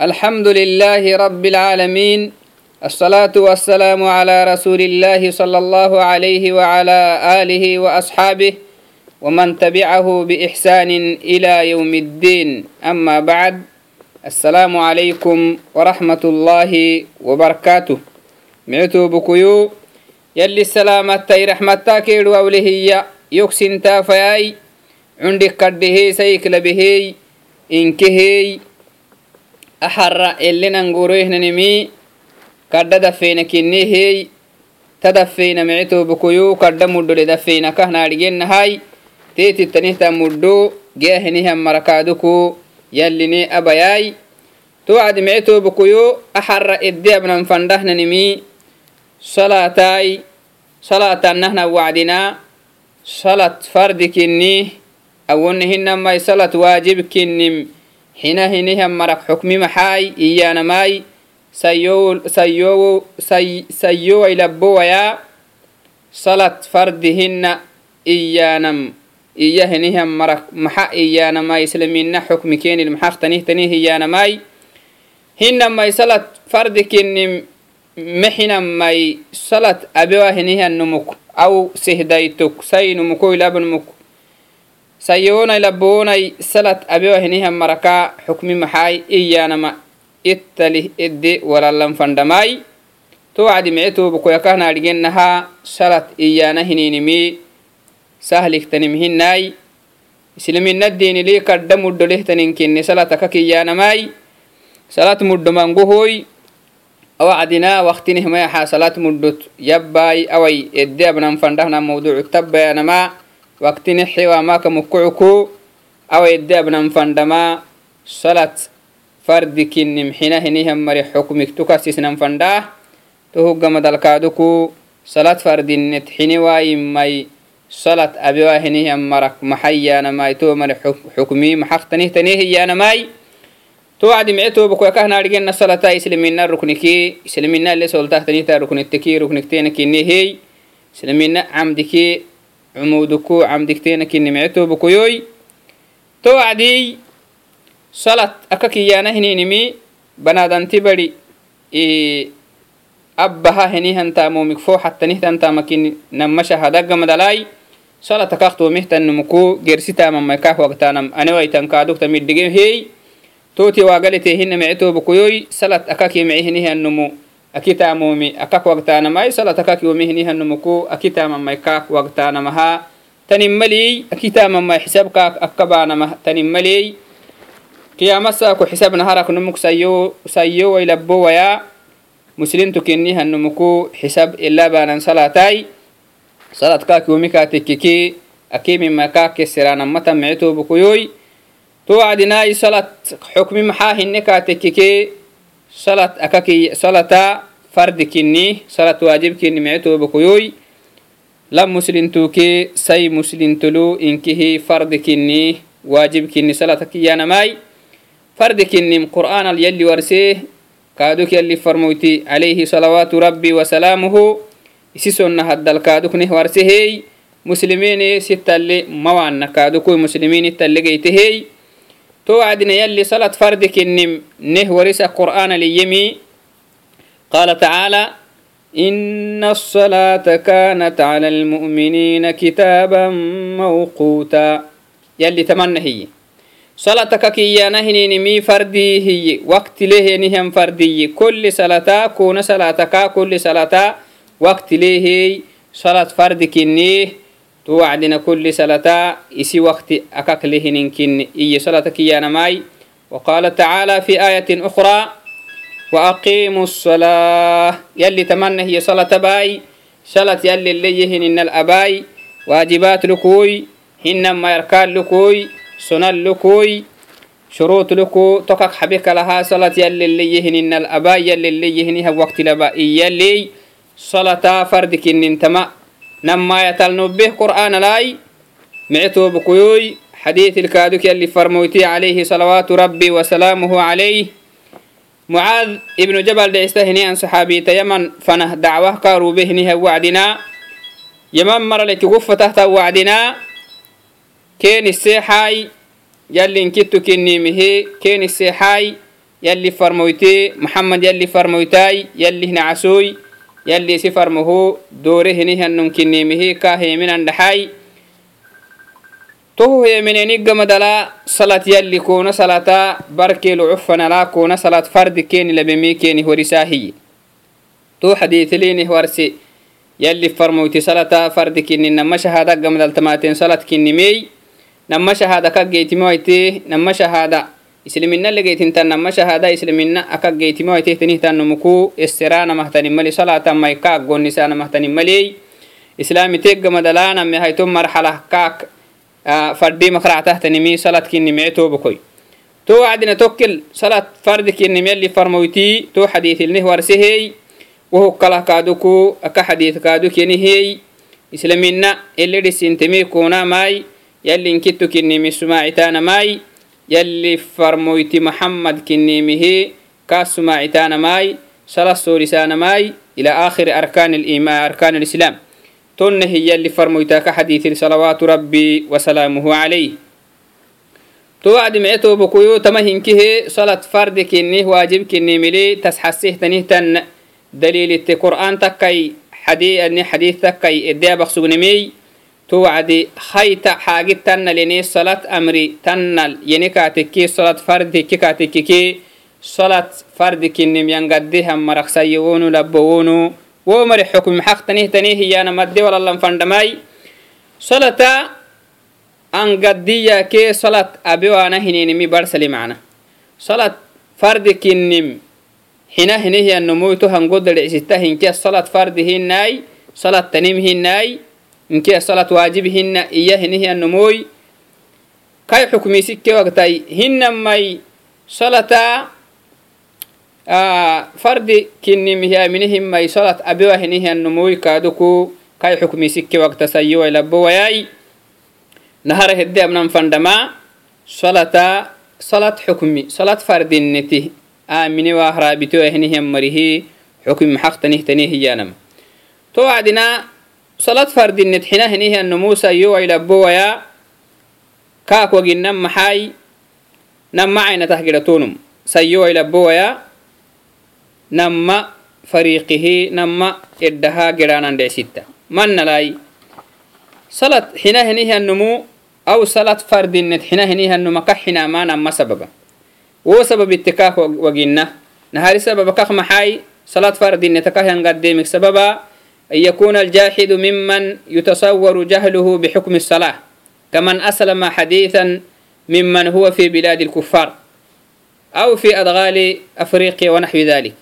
الحمد لله رب العالمين الصلاة والسلام على رسول الله صلى الله عليه وعلى آله وأصحابه ومن تبعه بإحسان إلى يوم الدين أما بعد السلام عليكم ورحمة الله وبركاته معتو بكيو يلي السلامة تي رحمتا كيرو أولهي يكسن تافياي عندك كده سيك لبهي إنكهي ahara elinangoroehnanimi kadha dafeynakinihy tadafeyna micitoobkoyo kadha mudhole dafeynakahnaadhigennahay teetittanihta mudho gaahinihan marakaadoko yalline abayay towacdi micitoobakoyo ahara eddeabnan fandhahnanimi salaatay salaatannahna wacdina salat fardi kinnih awonnahinamai salat waajib kinnim hina hinihan marak xukmi maxaay iyaanamaay sayyoway labbowaya salat fardihinna iyaanam iya hinihan marak maxa iyaanamaay islamina xukmi kenil maxaq tanih tanih iyaanamaay hinamay salat fardi kinnim mexinamay salat abewa hinihan numuk aw sihdaytuk say numuko ilabanumuk sayonai labonai salad abewahinihan maraka xukmi maxaay iyaanama ittalih edde walalan fandhamai towacdi mice toobkoyakahnaadhigenaha iyaana iyana hininimi. Sahligtanimhinai kadda kadha muddholehtaninkinne salat akakiyanamai salat muddhomangohoi awacdina waktinehmayaha salat muddhot yabbai away edde abnan fandhahna mawducu waktinixewamaka mukucuku awa edde abnan fandama salat fardi kinnim xina hinihan mari xukmik tukasisnan fandaah tohuggamadalkaaduku salat fardinnet xini waayimmai salat abewa hinihan marak maxayyanamai to mari xukmi maxaqtanihtanihiyyanamai to wacdi mice tobakoyakahnaadhigena salata islimina rukniki islimina ile soltahtanihta ruknitteki rukniktena kinihey islimina camdiki cumuduku camdiktena kinni mice tobakoyoy to wacdii salat aka kiyana hininimi banadanti bari abbaha henihantamomik fo hattanihtantamakini namasha hadaggamadalai salat akaktomihtanumuku gersitamamai kah wagtanam anewaitankaadukta middige hey toti wagalite hina micetobukuyoy salat akaki mici akitamomi akak wagtanamai salat akaki womi hinihanumuku akitamamai kak wagtanamaha tanimmaley akitamamai xisabkak akkabanamah tanimmaley qiyamasa ku xisabna harak numuk sayo sayo wailabbo waya muslimtu kinni hanumuku xisab ila banan salatai salat kaki wumi katekkiki akimima kake siranamata micitobukuyoy to wacdinai salat xukmi maxaa hinne akaki salata fardi kinni salat wajib kinni mecetobakoyoy lam muslintuke say muslintolu inkihi fardi kinni wajib kinni salata kiyanamai fardi kinnim qur'aanal yalli warsee kaaduk yalli farmoyti alayhi salawaatu rabbi wasalaamuhu isi sonna haddal kaadukneh warsehey muslimine sitalle mawaanna kaadukui musliminittallegeytehey مسلمين التالي جيتهي توعدنا يلي صلاة فرد كنم نه ورسى قرآن ليمي قال تعالى إن الصلاة كانت على المؤمنين كتابا موقوتا يلي تمنى هي صلاتك كيانا هنينمي فردي هي وقت له نهم فردي كل صلاة كون صلاتك كل صلاة وقت له صلاة فرد كني توعدنا كل صلاة إسي وقت أكاك له ننكن إي صلاة كيانا ماي. وقال تعالى في آية أخرى وأقيموا الصلاة. يلي تمنى هي صلاة باي صلاة يلي اللي يهن الأباي. واجبات لكوي هنما يركان لكوي سنن لكوي. شروط لكو تقق حبك لها صلاة يلي اللي يهن الأبا يلي اللي يهنها وقت لبا يلي صلاة فردك إن انتما namayatalnobeh qur'aanalai mice toobakoyoy xadiitilkaaduk yalli farmoyti calayhi salawaatu rabbi wasalaamuhu calayh mucaad ibnu jabal dhecista hinian saxaabiita yaman fanah dacwah kaarube hiniha wacdinaa yaman maralekigub fatahta wacdinaa keeniseexaay yallinkittu kinnimihe keeniseexaay yalli farmoytee maxamad yalli farmoytaay yalli hinacasooy yalli isi farmahu doore hinihannonkinimihi ka heeminan dhaxaay tohu heemineniggamadala salat yalli koona salata barkeelu cufanala koona salat fardi keeni labemi keeni horisaahiye to xadiitilinih warse yalli farmoyti salata fardi kinni nama shahada gamadaltamaateen salat kinnimey nama shahada kaggeytimoaite nama shahada islimina legeytintanama shahada islimina akageytimoaitehtenihtanumuku esseranamahtanimali salatamai kaak gonnisanamahtanimaliy islami teggamadalaaname hayto marxalah kaak fadhimakractahtanimi saladkinimee tobokoi to wacdina tokkel salad fardikinimyalli farmoyti to xadiitilnih warsehey wohog kaaduku aka xadiit kaadu kenihey islamina eledhisintemi kunamai yallinkittu kinimi yalli farmoyti muxammad kinniimihi kaasumaacitanamai salasoorisanamaa ila akhiri arkaan lislaam tonnehi yalli farmoytaa ka xadiitir salawaatu rabbi wasalaamuhu calayh to wacdi mece toobakuyo tama hinkihe salat fardi kinnih waajib kinniimili tasxasihtanihtan daliilitte qur'aan takkai xadii adni xadiis takkai edeabaq sugnimiy القرآن تكي حديث حديث تكي إديا بخسوغنمي توعدي خيت حاجة تنا لني صلاة أمري تنا يني كاتكي صلاة فرد كي كاتكي صلاة فرد كنم ينقديها مرخ سيونو لبونو ومر حكم حق تنيه تنيه هي أنا مدي ولا لم فندماي صلاة أن قدية كي صلاة أبي وأنا هنيني مي برسلي معنا صلاة فرد كنم هنا هنا هي النمو تهنقود العسيته هنكي صلاة فرد هناي صلاة تنم هناي inke salat waajib hinna iya hinihiyannomoy kay xukmi sikke wagtay hinnamai salata fardi kinnimihiyaminihimmai salat abewa hinihiyannomoy kaaduku kay xukmi sikke wagta sayiwai labbowayai nahara hedde abnan fandama salata salat xukmi salat fardinneti amine wahrabitoya hinihiyan marihi xukmi maxaqtanihtanihiyyanam to wacdina salad fardined xina henihianno musa yowailabowaya kaakwaginnam maxaai namma caynatah gidhatonum sayyowailabowaya namma fariiqihi namma eddahaa gedhaanan dhecsitta mannalai salad xina henihiannomu aw salad fardined xina henihiannoma ka xinaamaa namma sababa wo sababitte kaak waginna nahari sababa kak maxaai salad fardineta kahyangaddeemik sababa وجنة نهار سبب كخ محاي صلاة فرد النتكاه ينقدمك سببا أن يكون الجاحد ممن يتصور جهله بحكم الصلاة كمن أسلم حديثا ممن هو في بلاد الكفار أو في أدغال أفريقيا ونحو ذلك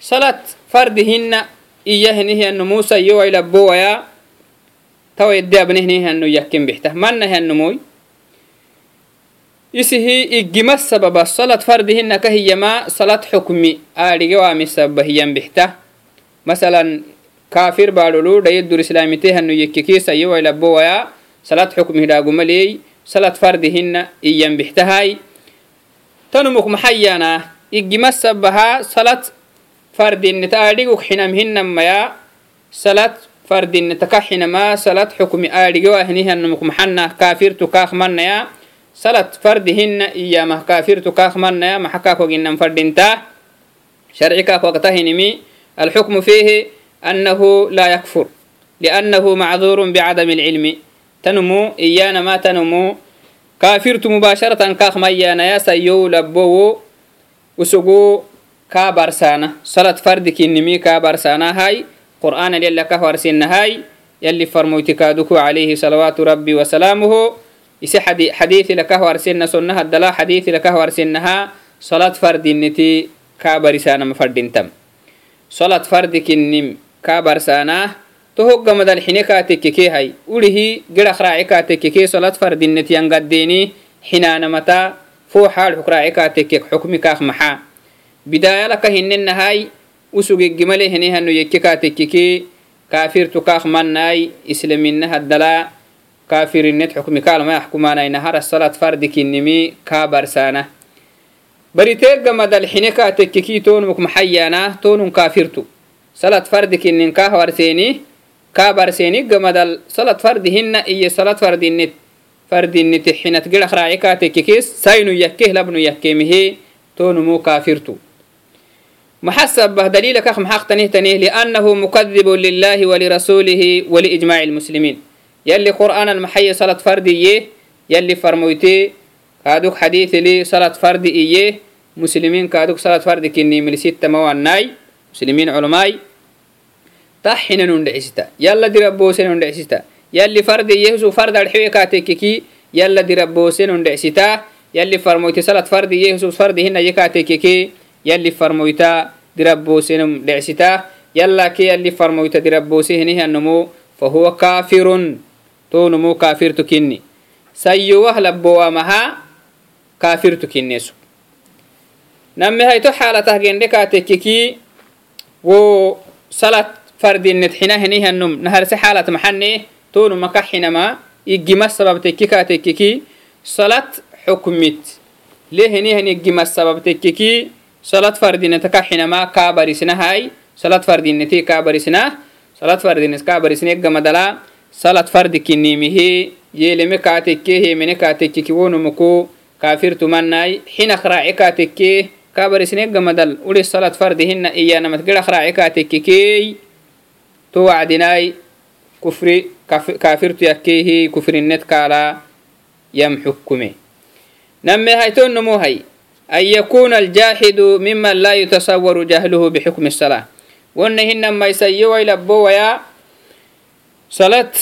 صلاة فردهن إياه نهي أن موسى يو إلى بويا تو يدي أبنه أنه يحكم بحته من نهي النموي يسهي إجمع السبب صلاة فردهن كهي ما صلاة حكمي آرقوا وامي السبب هي kafir baadholu dhayeddur islaamite hanu yekkekisayewailabbowaya salad xukm hidhaagumaleey salad fardi hina iyanbixtahay tanumuk maxayaana iggimasabahaa salad fardinita aadhiguk xinam hinamaya salad fardinitaka xinamaa salad xukmi aadhigewaahinihanumuk maxanah kafirtu kaakmanaya salad fardi hina iyamah kafirtu kaakmanaya maxakaakoginnan fadhintaa sharci kaakogtahinimi alxukmu fiihi يا صلاة فردهن إيامه كافر تكاخ من يا محكاكو جنن فردين تا شرعك وقتها نمي الحكم فيه أنه لا يكفر لأنه معذور بعدم العلم تنمو إيانا ما تنمو كافرت مباشرة كاخ ميانا يا سيو لبو وسقو كابرسانا صلاة فردك النمي كابرسانا هاي قرآن يلي كهورسين هاي يلي فرموتكادكو عليه صلوات ربي وسلامه isi xadiiثi lakahwarsena sonnaha dala xadiiثi lakahwarsenaha salat fardiniti kaabarisanama fadintam salat fardikinnim kabarsanah to hoggamadan xine kaatekkekehay ulihi gedhaq raaci kaatekkeke solad fardinet yangaddeeni xinaanamata foo xaalxuk raaci kaatekkek xukmikaak maxaa bidaayalaka hinennahay usugegimale henehano yekke kaatekkeke kaafirtukaak mannaay islaminahaddala kaafirinet xukmikaalmayaxkumaanaynahara salad fardikinnimi kaabarsaana bariteeggamadal xine kaatekkekii toonmuk maxayyaanah toonun kaafirtu بريتيق مد الحنكة تككي تون مك محيانا تون كافرتو صلاة فرد كنن كاه ورسيني كابرسيني قمد صلاة فرد هن إيه صلاة فرد النت فرد النت حين تقل أخراعي كاتككيس ساينو يكيه لبنو يكيمه تونمو كافرتو محسب دليل كخ محقتنه تنيه لأنه مكذب لله ولرسوله ولإجماع المسلمين يلي قرآن المحيي صلاة فردية يلي فرمويتي كادوك حديث لي صلاة فرد إيه مسلمين كادوك صلاة فرد كني من ستة مواناي muslimiin culamaai ta xinanun dhexisita yalla diraboosenun dhexisita yalli farde yehusu fardad xewe kaatekeki yalla diraboosenun dhexisita yalli farmoyte salad farde yehusu farde hinaye kaatekeke yalli farmoyta diraboosenum dhexisita yalla ke yalli farmoyta diraboose henihiannomo fahuwa kaafirun tonumo kaafirtu kinni. Sayyowah labbowamaha kaafirtu kinnesu namme hayto xaalatah gendhe kaatekeki wo salat fardinet xina naharse xaalat maxane tonu maka xinama igima sababtekki kaatekkiki salat xukmit le henihan igima sababtekkiki salat fardineta ka xinama kaa barisnahay salat fardineti kaa barisna salat fardines kaa barisne gamadala salat fardi kinimihi yeeleme kaatekke hemene kaatekkiki wonomuku kafirtumanay xinak raace kaatekke من كاتكيه ونمكو كافر تمناي حين خراعي كاتكيه كابرسنا يجمع دل ولي صلاة فرد هن إيانا متقل خراعي كاتكيه تو وعدناي كفر كافر تيكيه كفر النت كالا يم حكمه نمي هيتون نمو هي أن يكون الجاحد ممن لا يتصور جهله بحكم الصلاة وأنهن ما يسيوا يلبوا ويا صلاة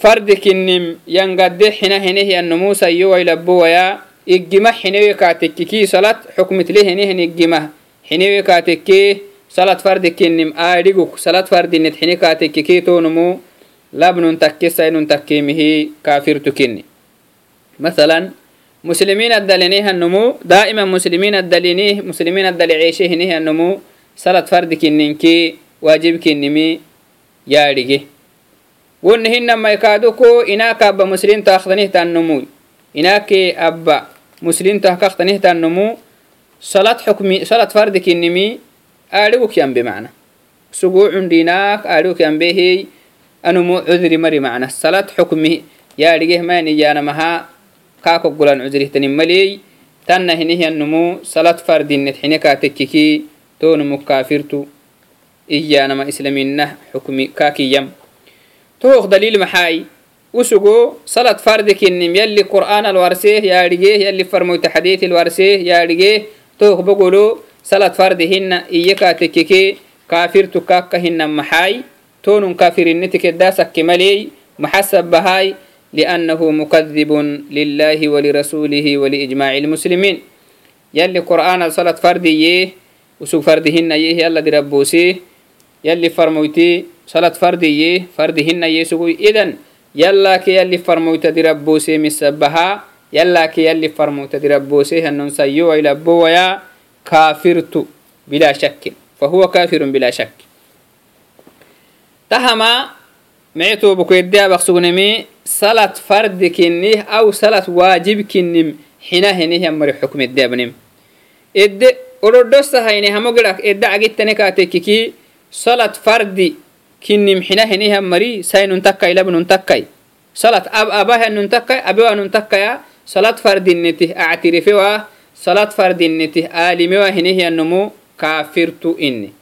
فرد كنم ينقد حنا هنه النمو سيوا يلبوا ويا إجمع حنوي كاتككي صلاة حكمت له هنه إجمع حنوي كاتككي صلاة فرد كنم آدقك صلاة فرد نتحني كاتككي تونمو لابن تكي سين تكيمه كافر تكني مثلا مسلمين الدلينيه النمو دائما مسلمين الدلينيه مسلمين الدليعيشه نيه النمو صلاة فرد كننكي واجب كنمي يارجي ونهن ما يكادوكو إناك أبا مسلم تأخذنيه تنمو إناك أبا muslimtohkaqtanihtannomu salat xukmi salat fardikinnimi aadhiguk yambe macna sugu cundhinaak aadhiguk yambehey anumu cudri mari macna salat xukmi yaadhigeh mayaniyaanamaha kaako gulan cudrihtanin maley tanna hinihyannumu salat fardinnet xinekaatekkiki toonumuk kaafirtu. Iyaanama islaminah xukmi kaakiyam. Tohoq daliil maxaay تون مكافرتو إيانا ما إسلامينه حكمي كاكي يم توخ دليل محاي وسقو صلاة فرد كنم يلي قرآن الورسيه يا رجيه يلي فرموت حديث الورسيه يا رجيه توخ بقولو صلاة فرد هن إيكا تككي كافر تكاكا هن محاي تون كافر النتك الداسك كمالي محسب بهاي لأنه مكذب لله ولرسوله ولإجماع المسلمين يلي قرآن صلاة فردية وسوق فردهن يه يلا دي ربوسيه يلي فرمويتي صلاة فردية فردهن يسوي إذن yallake yalli farmoyta dirabbose misabaha yallake yalli farmoyta dirabbose hannon kafirtu bila shakkin fahuwa kafirun bila shakki. Tahama mece salat fardi kinnih aw salat waajib kinnim xina henihyan mari xukmede abnim edde odhodosahayne hamo gidak edde agittane kaatekiki salat fardi kinim xinahenihan mari sainun takkai labnun takkai salat ab abahanun takkai abewanun takkaya salat fardinetih actirifewa salat fardinetih aalimewa hinihiyanumu kafirtu inni.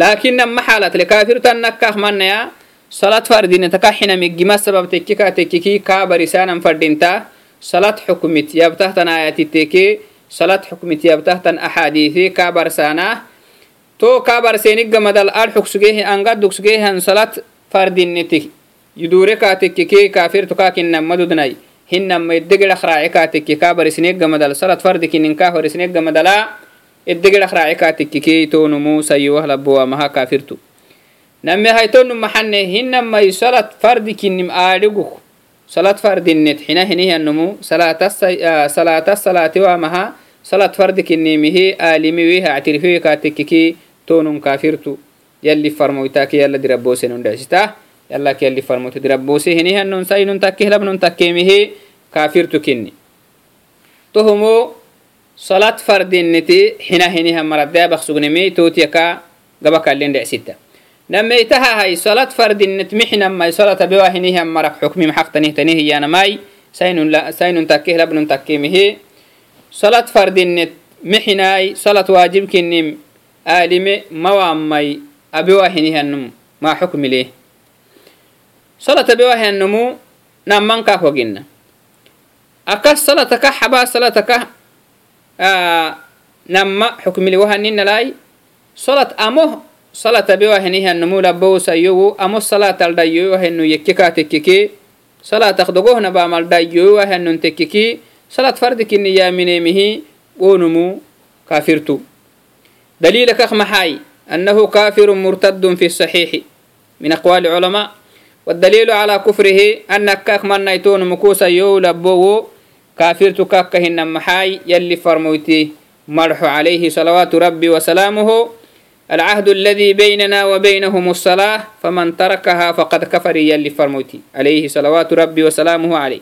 Lakinan maxalatle kafirtannakkaah manaya salat fardinetaka xinamigima sabab tekkika tekkiki kaa barisanan fadhinta salat xukmit yabtahtan ayatiteke salat xukmit yabtahtan axaadiise kaa barsaanah to kabarseenigamadal ad xogsugeehi angadugsugeehan salat fardiniti yudure kaatekke kee kaafirtokaakinammadudnai hinama edegedhak raace kaatekke kabar isnegamadal salat fardi kininkaa hor isnegamadala edegedhak raace tonumu sayuwahlabowa maha name haytonu maxane hinamai salat fardi kinim aadhiguk salat fardinet xina hinihianumu salaata salaatiwa maha salat fardi kinimihi aalimiwihactirfeekaatekkekee tonon kafirtu yalli farmoytaake yalla diraboosenon dhesita yallak yalli farmoytu diraboose hinihannon sainon takke hilabnon takkeemihe kafirtu kinni tohomo salat fardinniti hina hiniha maraddeabak sugnemi tootiyaka gabakallen dhesita nammeitaha hay salat fardinet mixinamai salata bewa hinihan marak xukmim xaqtanihtanih iyanamai sainun takke hilabnun takkemihe salat fardinet mixinai salat waajibkinim aalime mawaamai abewaahinihanum maa xukmile salat abewaahihanumu nammankaak wagina akas salataka xabaa salataka namma xukmili wahaninalai salat amo salat abewahinihanumu labowsayowo amo salat aldhayoyohanu yekkeka tekkeke. Salatak dogohna tekkeki. Salat fardikini yaminemihi wonumu kafirtu دليلك محاي أنه كافر مرتد في الصحيح من أقوال العلماء والدليل على كفره أنك كاك من نيتون مكوسا يو لبوه كافر تكاكهن محاي يلي فرموتي مرح عليه صلوات ربي وسلامه العهد الذي بيننا وبينهم الصلاة فمن تركها فقد كفر يلي فرموتي عليه صلوات ربي وسلامه عليه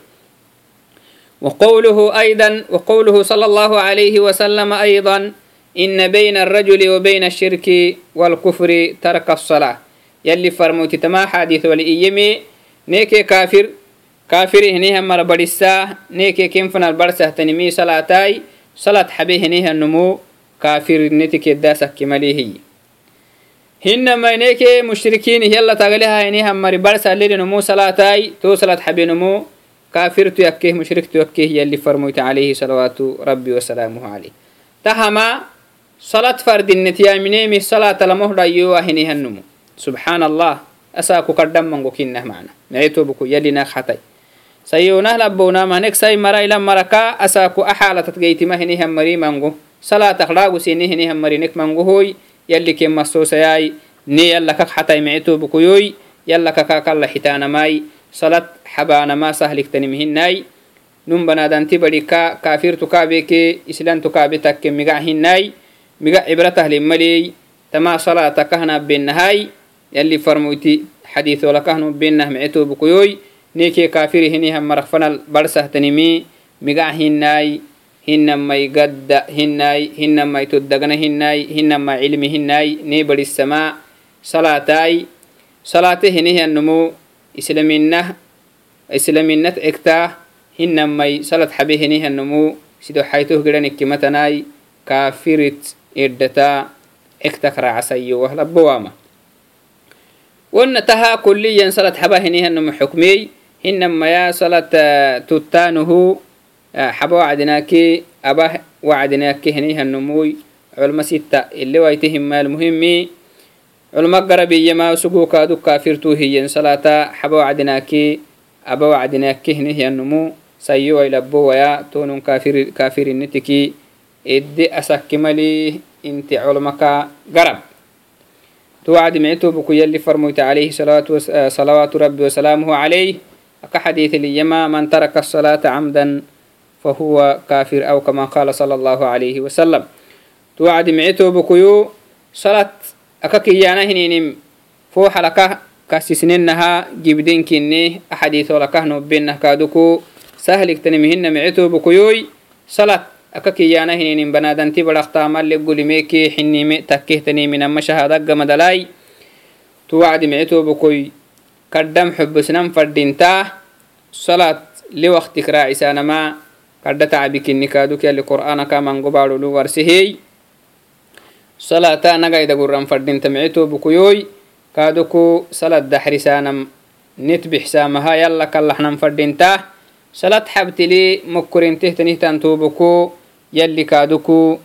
وقوله أيضا وقوله صلى الله عليه وسلم أيضا ina bayna alrajuli wa bayna ashirki walkufri tarka asalaa yalli farmoyti tama xadiis wali iyeme neeke kaafir kaafiri henihamar badhisaa neeke kenfanal barsahtani mi salaatai salat xabe henihanumu kaafirnetikidaasakkimalihiyi hinamai neeke mushrikiinih yalla tagaleha henihamari barsahlelinumu salaatai to salat xabenumu kaafirtu yakkeh mushriktu yakkeh yalli farmoyti alayhi salawaatu rabbi wasalaamuhu alayh tahama salat fardinet yaminemi salatalamohdhayoahinihanumu subحaan allah asaku kaddhammango kinnah mana. Mecetobuku yalinaq hatay sayonah labbownamanek say marailan maraka asaku axaalatat geytimahinihan mari mango. Salatak dhaagusiniinihan marinek mango hoy yalli kemasoosayai ne yallakak hatay mecetobukuyoy yallakakakalla xitaanamai salat xabaanama sahligtanimhinnai num banaadanti badhika kafirtu kaabeke islantu kaabe takke migac hinnai miga cibratahli maleey tama salaata kahna benahai yali farmoyti xadiisola kahnu benah micetobukoyoy nekee kafiri hiniha marak fanal barsahtanimi miga hinai hinamai gadda hinai hinamai toddagna hinai hinamai cilmi hinai ne barisama salatai salate hinihianumo islaminah islaminat egtaa hinamay salad xabe hinihianumo sido xaytoh gedhanikkimatanai kafirit idhataa egtak raacasayo wahlabowama wonna taha kulliyan salat xaba hinihanama xukmiyey hinamaya salat tuttaanuhu xaba wacdinaaki abah wacdinaaki hinihanumuy culma sitta ile wayti himaal muhimi culma garabiyama sugukaadu kaafirtuu hiyen salata xaba wacdinaaki aba wacdinaaki hinihanumu sayo wailabowaya tonun kaafirinitiki ede asaki mali inti colmaka garab توعد معتوبك يلي فرموت عليه صلوات, آه، صلوات ربي وسلامه عليه. أك حديث اليما من ترك الصلاة عمدا فهو كافر أو كما قال صلى الله عليه وسلم. توعد معتوبك يو صلاة أكا كيانا هنينم فو حلقة كاسسننها جبدين كني أحاديث ولكه نبينه كادوكو سهل اكتنمهن معتو يوي صلاة akakiyana hininin banadanti badaktaamalle gulimeke xinime takkehtanimina shahadagga madalai tu wacdi micetobokoy kaddam xubusnan fadhintaa salat li waktik raacisanama kadda tacbikinni kaaduk yali qur'aanaka mango baadholu warsehey salata nagaida guran fadhinta micetobokoyoy kaaduku salat daxrisanam nitbixsamaha yalla kallaxnan fadhintaa salat xabtili mokkorintehtanihtan toboko yalli kaadukuu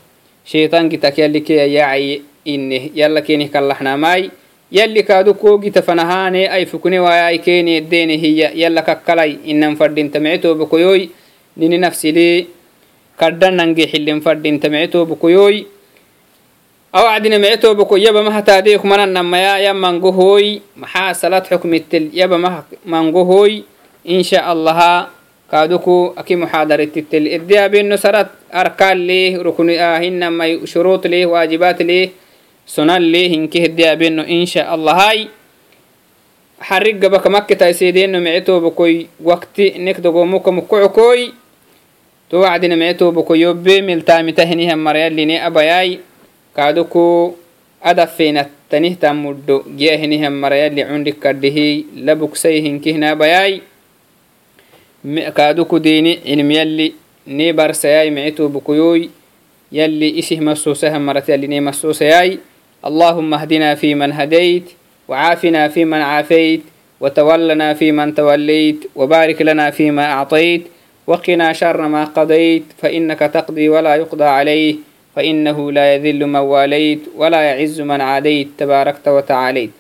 sheetankitak yalli keya yaacay ineh yalla keenih kallahnamaai yalli kaadukuu gitafanahaane ay fukne waayay keene deene hiya yalla kakkalay inan fadhinta mecetoobakoyoy nini nafsilee kaddhanange xilin fadhinta mecetoobakoyoy awacdine mecetoobako yaba mahataadeyk mananamaya ya mangohooy maxaa salad xukmittel yaba mah mangohooy insha allaha kaaduku aki muxaadaritittel ede abeno sarat arkaalleh rukni ahinamai shuruutleh waajibatleh sonalleh hinke hede abeno insha allahai xarigabaka makketaisedeeno mecetoobokoy wakti nekdogomuka to wacdina mecetoobokoy yobbe miltaamitahiniham marayalline abayai. Kaaduku adafeinattanih tammuddo giyahiniha marayali cundhikadhihi labuksai hinkihnabayai كادوكو ديني إنم يلي نيبر سياي معتو بكيوي يلي إسه مسوسها مرت يلي ني مسوسياي اللهم اهدنا فيمن هديت وعافنا فيمن عافيت وتولنا فيمن توليت وبارك لنا فيما أعطيت وقنا شر ما قضيت فإنك تقضي ولا يقضى عليه فإنه لا يذل من واليت ولا يعز من عاديت تباركت وتعاليت.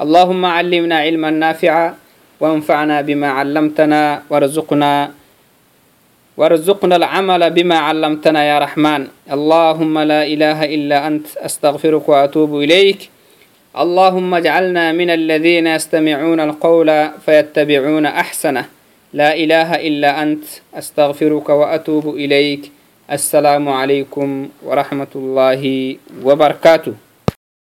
اللهم علمنا علما نافعا وانفعنا بما علمتنا وارزقنا وارزقنا العمل بما علمتنا يا رحمن. اللهم لا إله إلا أنت أستغفرك وأتوب إليك. اللهم اجعلنا من الذين يستمعون القول فيتبعون أحسنه. لا إله إلا أنت أستغفرك وأتوب إليك. السلام عليكم ورحمة الله وبركاته.